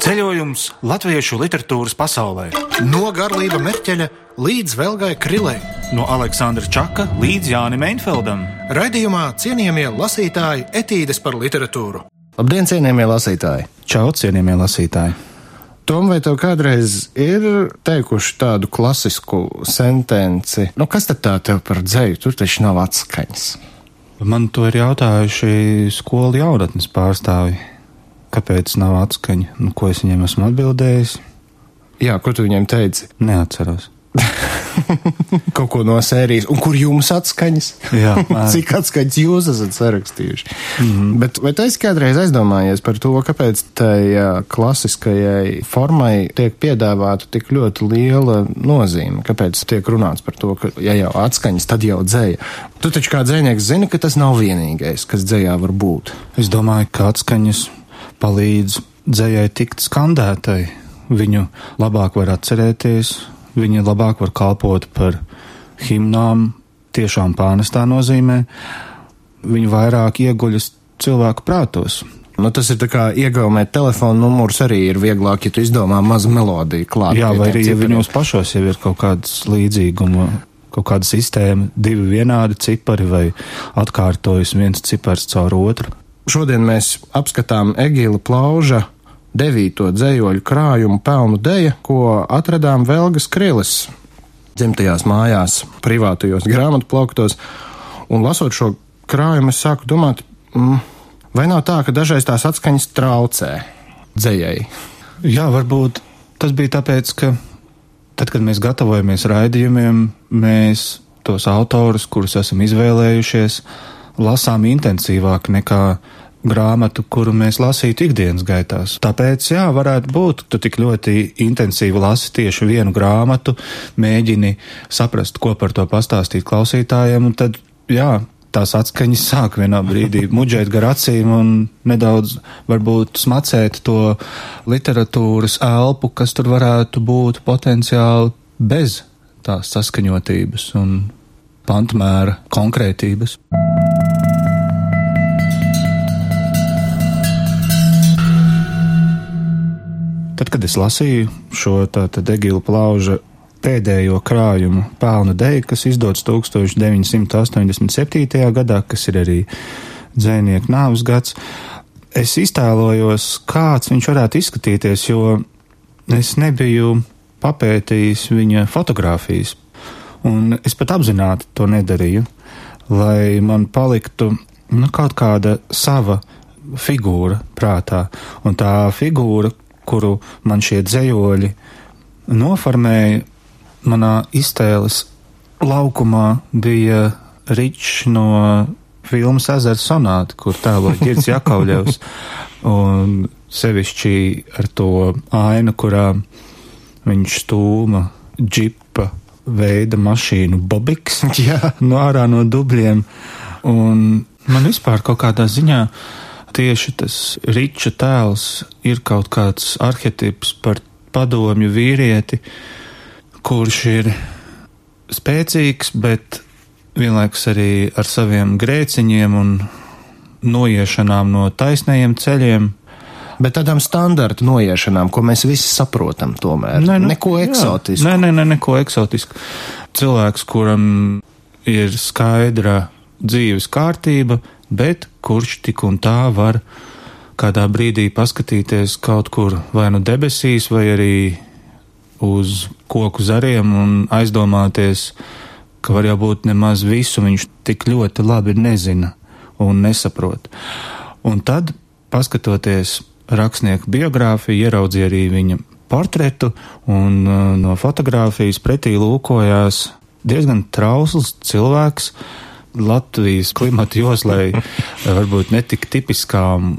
Ceļojums latviešu literatūras pasaulē. No Garlība Merķeļa līdz Velgai Krilei. No Aleksandra Čaka līdz Jānim Einfeldam. Raidījumā cienījamie lasītāji etīdes par literatūru. Labdien, cienījamie lasītāji! Čau, cienījamie lasītāji! Tom, vai tev kādreiz ir teikuši tādu klasisku sentenci? Nu, kas tad tā tev par dzēju? Tur taču nav atskaņas. Man to ir jautājuši skolu jaunatnes pārstāvji. Kāpēc nav atskaņa? Nu, ko es viņiem esmu atbildējis? Jā, ko tu viņiem teici? Neatceros. Kaut ko no sērijas, un kur jums atskaņas? Jā, cik atskaņas jūs esat sarakstījuši. Mm -hmm. Bet vai tu esi kādreiz aizdomājies par to, kāpēc tai klasiskajai formai tiek piedāvāta tik ļoti liela nozīme? Kāpēc tiek runāts par to, ka, ja jau atskaņas, tad jau dzēja? Tu taču kā dzēnieks zini, ka tas nav vienīgais, kas dzējā var būt. Es domāju, ka atskaņas palīdz dzējai tikt skandētai. Viņu labāk var atcerēties, Viņa labāk var kalpot par himnām, tiešām pārnestā nozīmē. Viņa vairāk ieguļas cilvēku prātos. Nu, tas ir kā iegaumēt telefonu numurus arī ir vieglāk, ja tu izdomā mazu melodiju klāt. Jā, vai arī, ja viņos pašos jau ir kaut kādas līdzīguma, kaut kāda sistēma, divi vienādi cipari vai atkārtojas viens cipars caur otru. Šodien mēs apskatām Egīla Plauža devīto dzējoļu krājumu pelnu deja, ko atradām Velgas Krilis dzimtajās mājās, privātajos grāmatu plauktos, un lasot šo krājumu, es sāku domāt, mm, vai nav tā, ka dažreiz tās atskaņas traucē dzējai? Jā, varbūt tas bija tāpēc, ka tad, kad mēs gatavojamies raidījumiem, mēs tos autorus, kurus esam izvēlējušies, lasām intensīvāk nekā grāmatu, kuru mēs lasītu ikdienas gaitās. Tāpēc, jā, varētu būt, tu tik ļoti intensīvi lasi tieši vienu grāmatu, mēģini saprast, ko par to pastāstīt klausītājiem, un tad, jā, tās atskaņas sāk vienā brīdī muģēt gar acīm un nedaudz varbūt smacēt to literatūras elpu, kas tur varētu būt potenciāli bez tās saskaņotības un pantmēra konkrētības. Tad, kad es lasīju šo Egīla Plauža pēdējo krājumu pelnu deju, kas izdots 1987. gadā, kas ir arī dzēnieku nāves gads, es iztēlojos, kāds viņš varētu izskatīties, jo es nebiju papētījis viņa fotogrāfijas, un es pat apzināti to nedarīju, lai man paliktu nu, kaut kāda sava figūra prātā, un tā figūra, kuru man šie dzējoļi noformēja, manā iztēles laukumā bija Ričs no filmas Ezera sonāta, kur tēlo Girds Jakauļevs, un sevišķi ar to ainu, kurā viņš stūma džipa veida mašīnu Bobiks no ārā no dubļiem, un man vispār kaut kādā ziņā tieši tas riča tēls ir kaut kāds arhetips par padomju vīrieti, kurš ir spēcīgs, bet vienlaikus arī ar saviem grēciņiem un noiešanām no taisnajiem ceļiem. Bet tādām standarta noiešanām, ko mēs visi saprotam, tomēr ne, nu, neko eksotisku. Nē, nē, nē, neko eksotisku. Cilvēks, kuram ir skaidra dzīves kārtība, bet kurš tik un tā var kādā brīdī paskatīties kaut kur vai nu debesīs, vai arī uz koku zariem un aizdomāties, ka var jau būt nemaz visu viņš tik ļoti labi nezina un nesaprot. Un tad, paskatoties rakstnieku biogrāfiju, ieraudzīja arī viņa portretu, un uh, no fotografijas pretī lūkojās diezgan trausls cilvēks, Latvijas klimata joslai varbūt netik tipiskām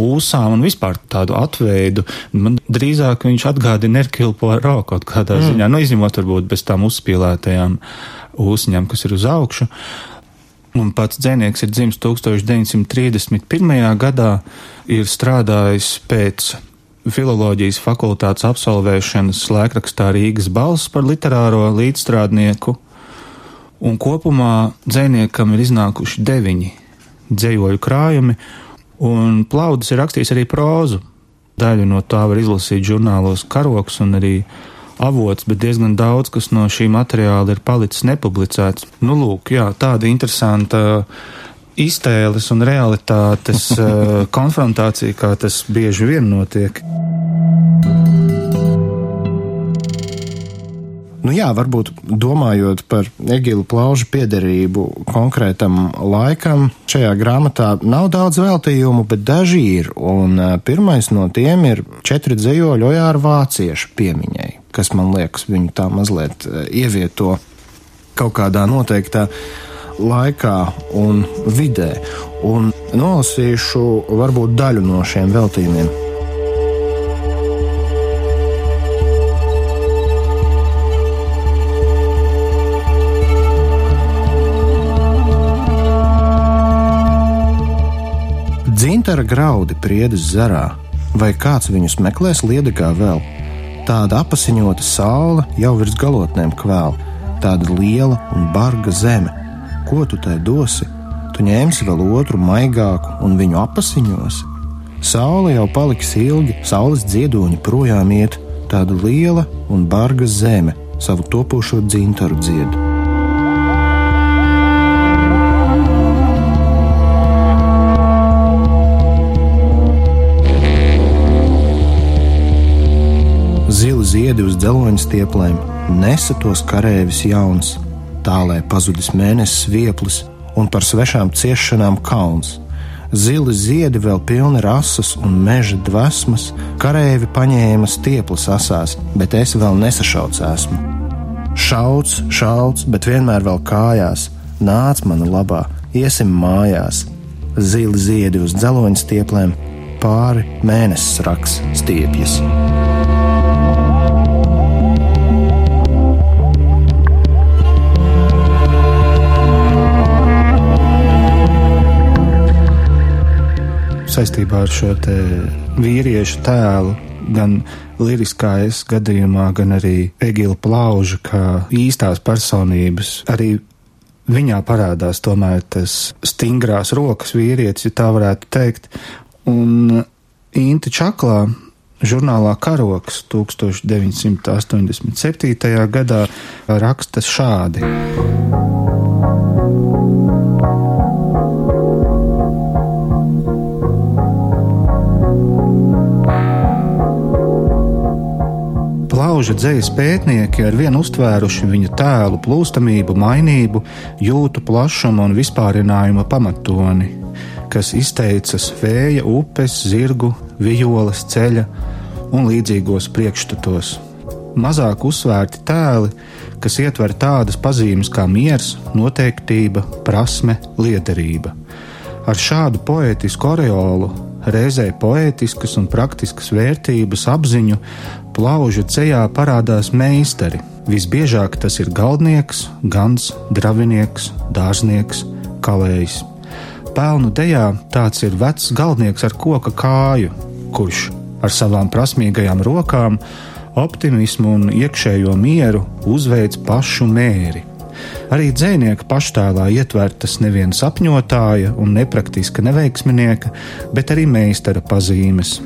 ūsām un vispār tādu atveidu. Man drīzāk viņš atgādina Erkilu Poirot kaut kādā mm. ziņā, nu izņemot varbūt bez tām uzspīlētajām ūsņām, kas ir uz augšu. Un pats dzēnieks ir dzimis 1931. gadā, ir strādājis pēc filoloģijas fakultātes absolvēšanas laikrakstā Rīgas balss par literāro līdzstrādnieku un kopumā dzēniekam ir iznākuši deviņi dzējoļu krājumi, un Plaudis ir rakstījis arī prózu. Daļu no tā var izlasīt žurnālos karoks un arī avots, bet diezgan daudz, kas no šī materiāla ir palicis nepublicēts. Nu, lūk, jā, tāda interesanta iztēles un realitātes konfrontācija, kā tas bieži vien notiek. Nu jā, varbūt domājot par Egilu plaužu piederību konkrētam laikam, šajā grāmatā nav daudz veltījumu, bet daži ir. Un pirmais no tiem ir četri dzējoļi ojāra vāciešu piemiņai, kas man liekas viņu tā mazliet ievieto kaut kādā noteiktā laikā un vidē. Un nolasīšu varbūt daļu no šiem veltījumiem. Dzintara graudi priedes zarā, vai kāds viņus meklēs liedagā vēl? Tāda apasiņota saule jau virs galotnēm kvēl, tāda liela un barga zeme. Ko tu tai dosi? Tu ņemsi vēl otru maigāku un viņu apasiņosi. Saule jau paliks ilgi, saules dziedoņi projām iet, tāda liela un barga zeme savu topošo dzintaru dziedu. Zili ziedi uz dzeloņa stieplēm, nesa tos karēvis jauns, tālē pazudis mēnesis vieplis un par svešām ciešanām kauns. Zili ziedi vēl pilni rasas un meža dvēsmas, karēvi paņēma stieples asās, bet es vēl nesašauts esmu. Šauts, šauts, bet vienmēr vēl kājās, nāc mana labā, iesim mājās. Zili ziedi uz dzeloņa stieplēm, pāri mēnesis raks stiepjas. Saistībā ar šo vīriešu tēlu, gan liriskais gadījumā, gan arī Egila plauža, kā īstās personības. Arī viņā parādās tomēr tas stingrās rokas vīrietis, ja tā varētu teikt. Un Inta Čaklā žurnālā Karoks 1987. gadā raksta šādi. Plauža dzējas pētnieki ar vienu uztvēruši viņa tēlu plūstamību, mainību, jūtu plašumu un vispārinājuma pamatoni, kas izteicas vēja, upes, zirgu, vijoles, ceļa un līdzīgos priekšstatos. Mazāk uzsvērti tēli, kas ietver tādas pazīmes kā miers, noteiktība, prasme, liederība. Ar šādu poetisku oreolu reizē poētiskas un praktiskas vērtības apziņu plaužu ceļā parādās meistari. Visbiežāk tas ir galdnieks, gans, dravinieks, dārznieks, kalējs. Pelnu dejā tāds ir vecs galdnieks ar koka kāju, kurš ar savām prasmīgajām rokām, optimismu un iekšējo mieru uzveic pašu mēri. Arī dzēnieka paštēlā ietvertas nevien sapņotāja un nepraktiska neveiksminieka, bet arī meistara pazīmes.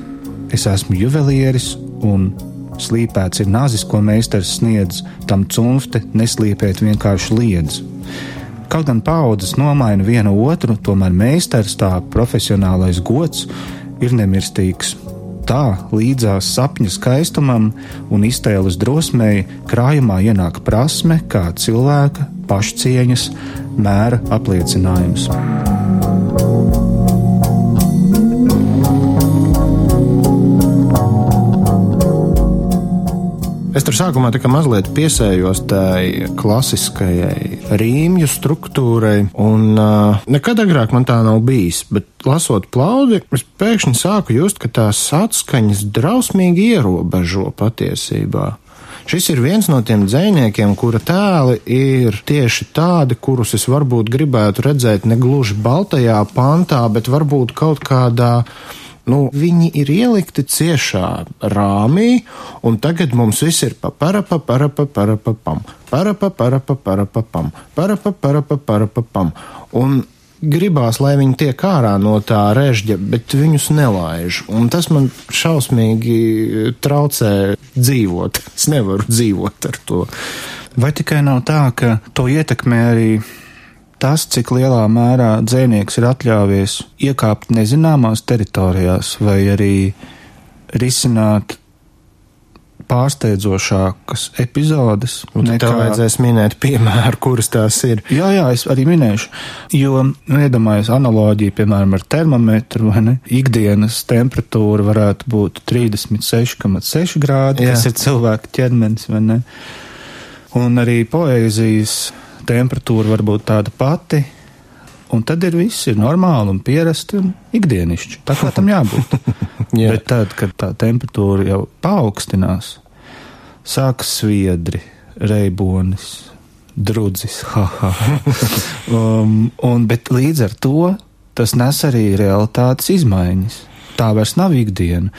Es esmu juvelieris un Slīpēts ir nāzis, ko meistars sniedz, tam cunfte neslīpēt vienkārši liedz. Kaut gan paudzes nomaina vienu otru, tomēr meistars tā profesionālais gods ir nemirstīgs. Tā līdzās sapņu skaistumam un iztēles drosmei krājumā ienāk prasme kā cilvēka pašcieņas mēra apliecinājums. Es tur sākumā mazliet piesējos tai klasiskajai rīmju struktūrai, un uh, nekad agrāk man tā nav bijis, bet lasot plaudi, es pēkšņi sāku just, ka tās atskaņas drausmīgi ierobežo patiesībā. Šis ir viens no tiem dziniekiem, kura tēli ir tieši tādi, kurus es varbūt gribētu redzēt ne gluži baltajā pantā, bet varbūt kaut kādā nu, viņi ir ielikti ciešā rāmī, un tagad mums viss ir pa parapa, parapa, parapa, pam, parapa, parapa, parapa, pam, parapa, parapa, parapa, pam. Un gribās, lai viņi tiek ārā no tā režģa, bet viņus nelaiž. Un tas man šausmīgi traucē dzīvot. Es nevaru dzīvot ar to. Vai tikai nav tā, ka to ietekmē arī tas, cik lielā mērā dzēnieks ir atļāvies iekāpt nezināmās teritorijās, vai arī risināt pārsteidzošākas epizodes. Nekā... Tev vajadzēs minēt piemēru, kuras tās ir. Jā, jā, es arī minēšu. Jo, nu, iedomājos analoģiju, piemēram, ar termometru, vai ne? Ikdienas temperatūra varētu būt 36,6 grādi, jā. kas ir cilvēka ķermenis, vai ne? Un arī poēzijas temperatūra var būt tāda pati, un tad ir viss ir normāli un pierasti un ikdienišķi. Tā kā tam jābūt. Jā. Bet tad, kad tā temperatūra jau paaugstinās, sākas sviedri, reibonis, drudzis, um, un, bet līdz ar to tas nes arī realitātes izmaiņas. Tā vairs nav ikdiena.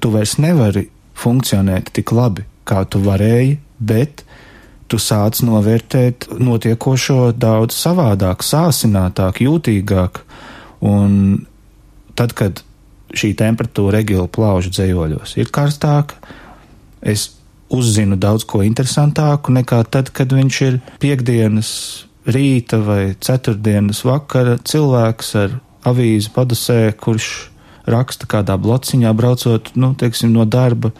Tu vairs nevari funkcionēt tik labi, kā tu varēji, bet tu sāc novērtēt notiekošo daudz savādāk, sāsinātāk, jūtīgāk. Un tad, kad šī temperatūra regula plaužu dzējoļos ir karstāka, es uzzinu daudz ko interesantāku nekā tad, kad viņš ir piekdienas rīta vai ceturtdienas vakara cilvēks ar avīzi padusē, kurš raksta kādā blociņā, braucot, nu, teiksim, no darba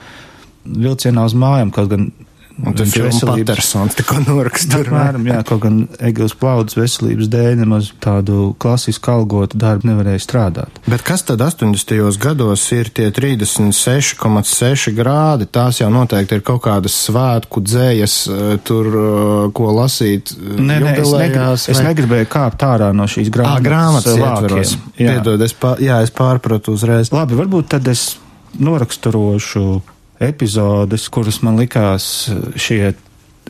vilcienā uz mājām, kaut gan Un tas ir Patersons, tā kā norakstur. Apmēram, jā, kaut gan Egils Plaudas veselības dēļ nemaz tādu klasisku algotu darbu nevarēja strādāt. Bet kas tad 80. gados ir tie 36,6 grādi? Tās jau noteikti ir kaut kādas svētku dzējas, eh, tur, eh, ko lasīt. Eh, nē, nē, es, negrib, es negribēju kāpt ārā no šīs grāmatas. Ā, grāmatas ietveros. Jā. Piedod, es, pār, jā, es pārpratu uzreiz. Labi, varbūt tad es noraksturošu epizodes, kuras man likās šie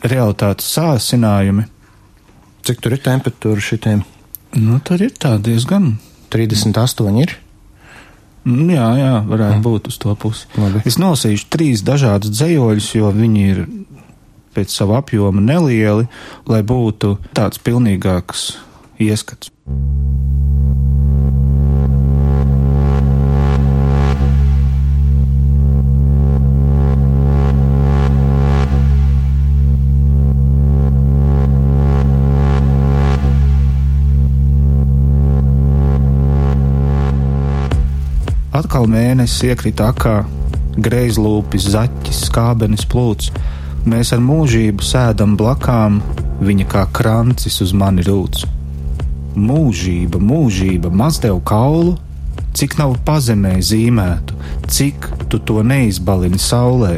realitātes sāsinājumi. Cik tur ir temperatūra šitiem? Nu, tur ir tā diezgan. 38 ir? Mm, jā, jā, varētu mm. būt uz to pusi. Labi. Es nolasīšu trīs dažādus dzējoļus, jo viņi ir pēc sava apjoma nelieli, lai būtu tāds pilnīgāks ieskats. Atkal mēnesis iekrita akā, greizlūpis, zaķis, skābenis plūts. Mēs ar mūžību sēdam blakām, viņa kā krancis uz mani rūc. Mūžība, mūžība, maz tev kaulu, cik nav pazemē zīmētu, cik tu to neizbalini saulē,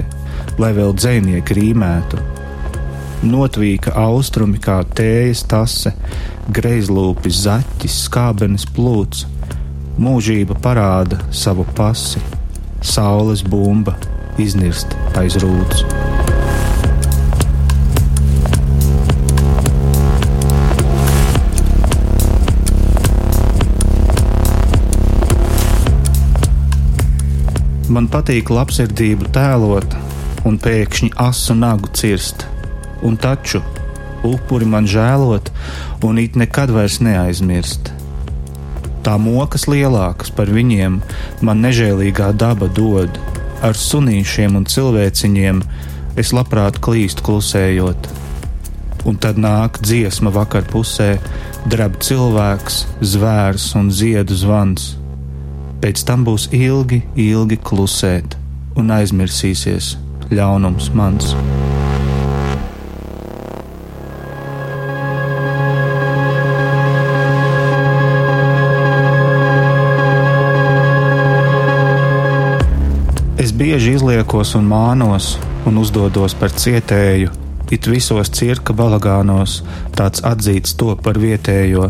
lai vēl dzēnieki rīmētu. Notvīka austrumi kā tējas tase, greizlūpis, zaķis, skābenis plūts Mūžība parāda savu pasi, saules bumba iznirst aiz rūtas. Man patīk labsirdību tēlot un pēkšņi asu nagu cirst, un taču upuri man žēlot un it nekad vairs neaizmirst tā mokas lielākas par viņiem man nežēlīgā daba dod. Ar sunīšiem un cilvēciņiem es labprāt klīstu klusējot. Un tad nāk dziesma vakar pusē, drab cilvēks, zvērs un ziedu zvans. Pēc tam būs ilgi, ilgi klusēt, un aizmirsīsies ļaunums mans. Bieži izliekos un mānos un uzdodos par cietēju, it visos cirka balagānos tāds atzīts to par vietējo,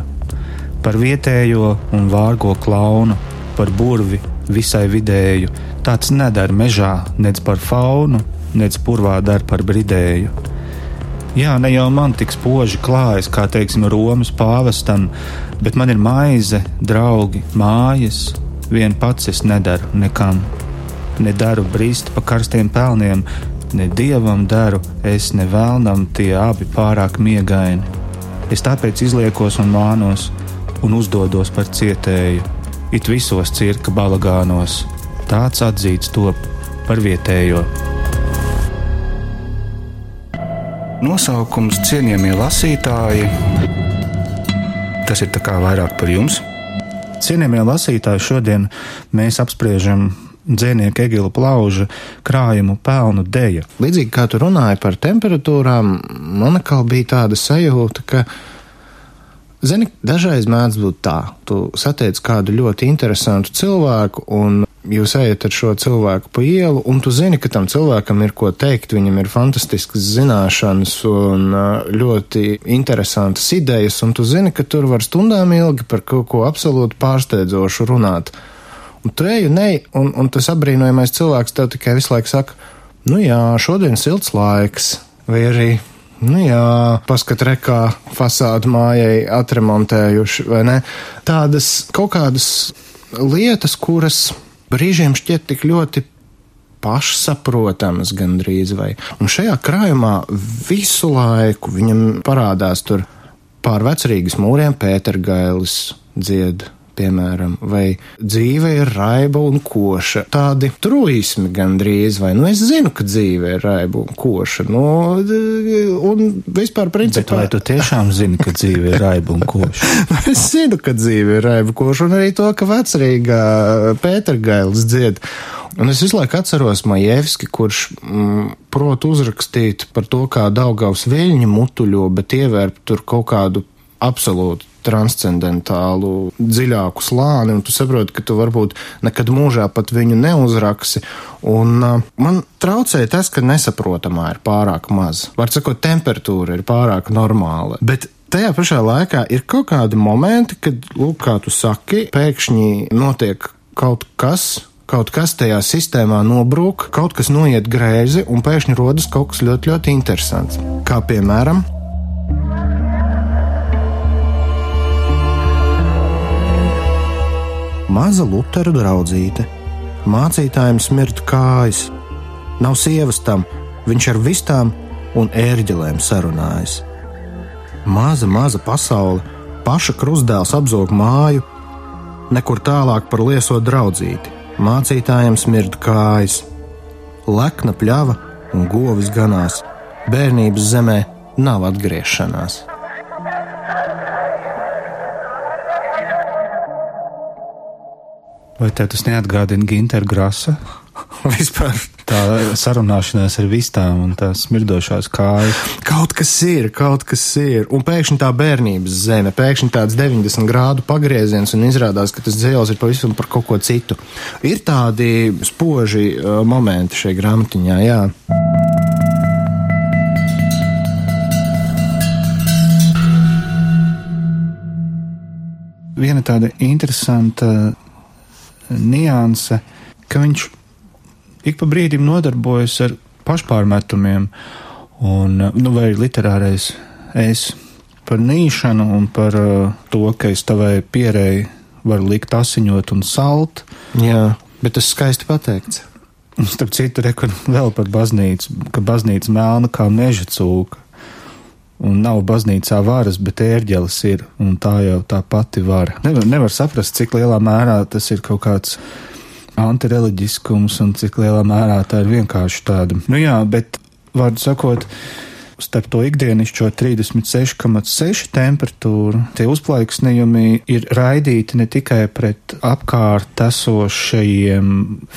par vietējo un vārgo klaunu, par burvi visai vidēju, tāds nedara mežā, nec par faunu, nec purvā dar par bridēju. Jā, ne jau man tik spoži klājas, kā teiksim, Romas pāvestam, bet man ir maize, draugi, mājas, vien pats es nedaru nekam ne daru brīst pa karstiem pelniem, ne dievam daru, es ne vēlnam tie abi pārāk miegaini. Es tāpēc izliekos un mānos, un uzdodos par cietēju, it visos cirka balagānos, tāds atzīts top par vietējo. Nosaukums cienījamie lasītāji. Tas ir vairāk par jums. Cienījamie lasītāji, šodien mēs apspriežam dzēnieka Egila Plauža krājumu pelnu deja. Līdzīgi kā tu runāji par temperatūrām, man atkal bija tāda sajūta, ka, zini, dažreiz mēdz būt tā, tu satiec kādu ļoti interesantu cilvēku un jūs ejat ar šo cilvēku pa ielu, un tu zini, ka tam cilvēkam ir ko teikt, viņam ir fantastiskas zināšanas un ļoti interesantas idejas, un tu zini, ka tur var stundām ilgi par kaut ko absolūti pārsteidzošu runāt. Un treju ne, un, un tas apbrīnojamais cilvēks tev tikai visu laiku saka, nu jā, šodien silts laiks, vai arī, nu jā, paskat rekā fasādu mājai atremontējuši, vai ne? Tādas kaut kādas lietas, kuras brīžiem šķiet tik ļoti pašsaprotamas gandrīz vai. Un šajā krājumā visu laiku viņam parādās tur pār vecrīgas mūriem Pētergailis dzied piemēram, vai dzīve ir raiba un koša. Tādi truismi gandrīz, vai, nu, es zinu, ka dzīve ir raiba un koša, nu, un vispār principā. Bet vai tu tiešām zini, ka dzīve ir raiba un koša? es zinu, ka dzīve ir raiba un koša, un arī to, ka vecrīgā Pētergailis dzied. Un es visu laiku atceros Majevski, kurš mm, prot uzrakstīt par to, kā Daugavs viļņi mutuļo, bet ievērp tur kaut kādu absolūti transcendentālu, dziļāku slāni, un tu saproti, ka tu varbūt nekad mūžā pat viņu neuzraksi. Un uh, man traucēja tas, ka nesaprotamā ir pārāk maz. Var sakot, temperatūra ir pārāk normāla. Bet Tajā pašā laikā ir kaut kādi momenti, kad, lūk, kā tu saki, pēkšņi notiek kaut kas, kaut kas tajā sistēmā nobrūk, kaut kas noiet greizi, un pēkšņi rodas kaut kas ļoti, ļoti interesants. Kā piemēram, Maza Lutera draudzīte, mācītājiem smirt kājas, nav sievas tam, viņš ar vistām un ērģelēm sarunājas. Maza, maza pasaule, paša krustdēls apzog māju, nekur tālāk par lieso draudzīti, mācītājiem smirt kājas, lekna pļava un govis ganās, bērnības zemē nav atgriešanās. Vai tev tas neatgādina Ginteru Grasa? Vispār tā sarunāšanās ar vistām un tās smirdošās kājas. Kaut kas ir, kaut kas ir. Un pēkšņi tā bērnības zeme, pēkšņi tāds 90 grādu pagrieziens, un izrādās, ka tas dzēles ir pavisam par kaut ko citu. Ir tādi spoži uh, momenti šajā grāmatiņā, jā. Viena tāda interesanta nianse, ka viņš ik pa brīdim nodarbojas ar pašpārmetumiem, un, nu, vai literārais es par nīšanu un par uh, to, ka es tavai pierēji varu likt asiņot un salt. Jā, bet tas skaisti pateikts. Un starp citu, rekur vēl par baznīcu, ka baznīca melna kā meža cūka. Un nav baznīcā varas, bet ērģelis ir, un tā jau tā pati vara. Nevar, nevar saprast, cik lielā mērā tas ir kaut kāds antireliģiskums un cik lielā mērā tā ir vienkārši tāda. Nu jā, bet, vārdu sakot, starp to ikdienišķo 36,6 temperatūru, tie uzplaiksnījumi ir raidīti ne tikai pret apkārt esošajiem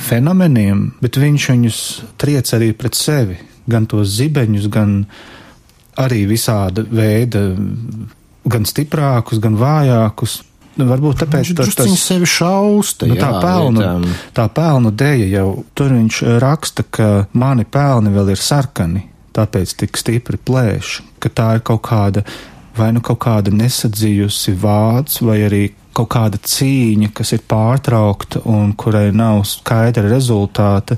fenomeniem, bet viņš viņus triec arī pret sevi, gan tos zibeņus, gan arī visāda veida, gan stiprākus, gan vājākus. Nu, varbūt tāpēc, tas ir sevi šausta. Nu, tā, jā, pelnu, tā pelnu dēļ jau tur viņš raksta, ka mani pelni vēl ir sarkani, tāpēc tik stipri plēš, ka tā ir kaut kāda vai nu kaut kāda nesadzījusi vārds, vai arī kaut kāda cīņa, kas ir pārtraukta un kurai nav skaidra rezultāta.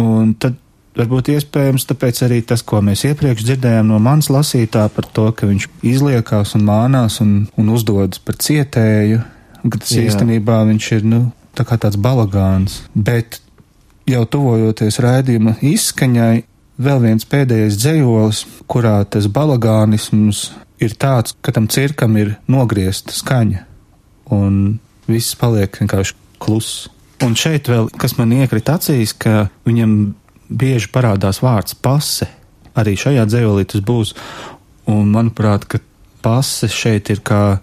Un tad Varbūt iespējams tāpēc arī tas, ko mēs iepriekš dzirdējām no manas lasītā par to, ka viņš izliekās un mānās un, un uzdodas par cietēju, ka tas Jā. īstenībā viņš ir, nu, tā kā tāds balagāns. Bet jau tuvojoties raidījuma izskaņai, vēl viens pēdējais dzējolis, kurā tas balagānisms ir tāds, ka tam cirkam ir nogriezta skaņa, un viss paliek vienkārši kluss. Un šeit vēl, kas man iekrita acīs, ka viņam bieži parādās vārds pase. Arī šajā dzējolī tas būs. Un manuprāt, ka pase šeit ir kā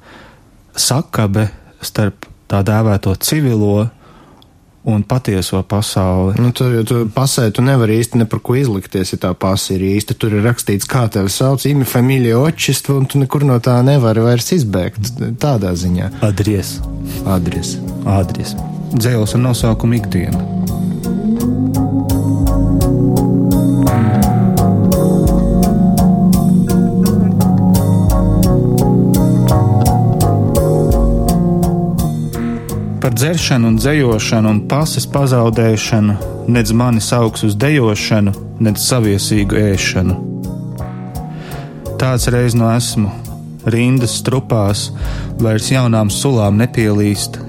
sakabe starp tā dēvēto civilo un patieso pasauli. Nu, tu, tu pasē, tu nevari īsti ne par ko izlikties, ja tā pasa ir īsta. Tur ir rakstīts, kā tevi sauc, imi familija očistu, un tu nekur no tā nevari vairs izbēgt. Tādā ziņā. Adries. Adres. Adries. Dzēles ar nosaukumu ikdiena. Dzeršanu un dzējošanu un pases pazaudēšanu, nedz mani sauks uz dejošanu, nedz saviesīgu ēšanu. Tāds reiz no esmu, rindas strupās, vairs jaunām sulām nepielīst.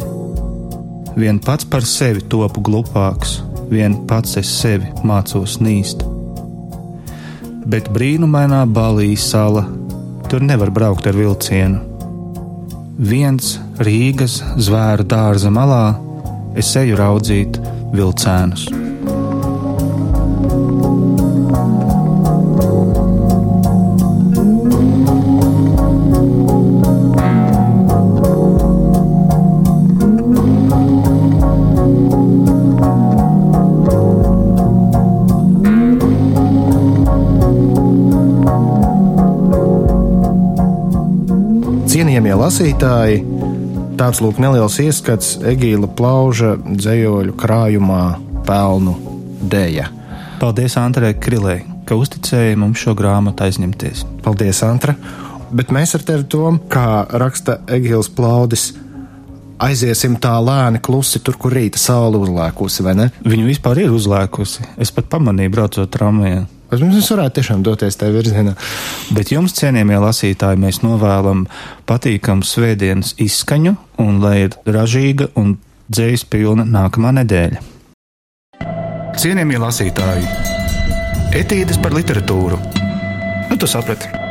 Vien pats par sevi topu glupāks, vien pats es sevi mācos nīst. Bet brīnumainā balīs sala, tur nevar braukt ar vilcienu. Viens Rīgas zvēru dārza malā es eju raudzīt vilcēnus. Lasītāji, tāds lūk neliels ieskats Egīla Plauža dzējoļu krājumā Pelnu dēļa. Paldies Antrai Krilē, ka uzticēja mums šo grāmatu aizņemties. Paldies, Antra! Bet mēs ar tevi, Tom, kā raksta Egīls Plaudis, aiziesim tā lēni, klusi tur, kur rīta saule uzlēkusi, vai ne? Viņu vispār ir uzlēkusi. Es pat pamanīju, braucot tramvajā. Mums varētu tiešām doties tajā virzienā. Bet jums, cienījamie lasītāji, mēs novēlam patīkamu svētdienas izskaņu un lai ir ražīga un dzējas pilna nākamā nedēļa. Cienījamie lasītāji, etīdes par literatūru. Nu, tu saprati.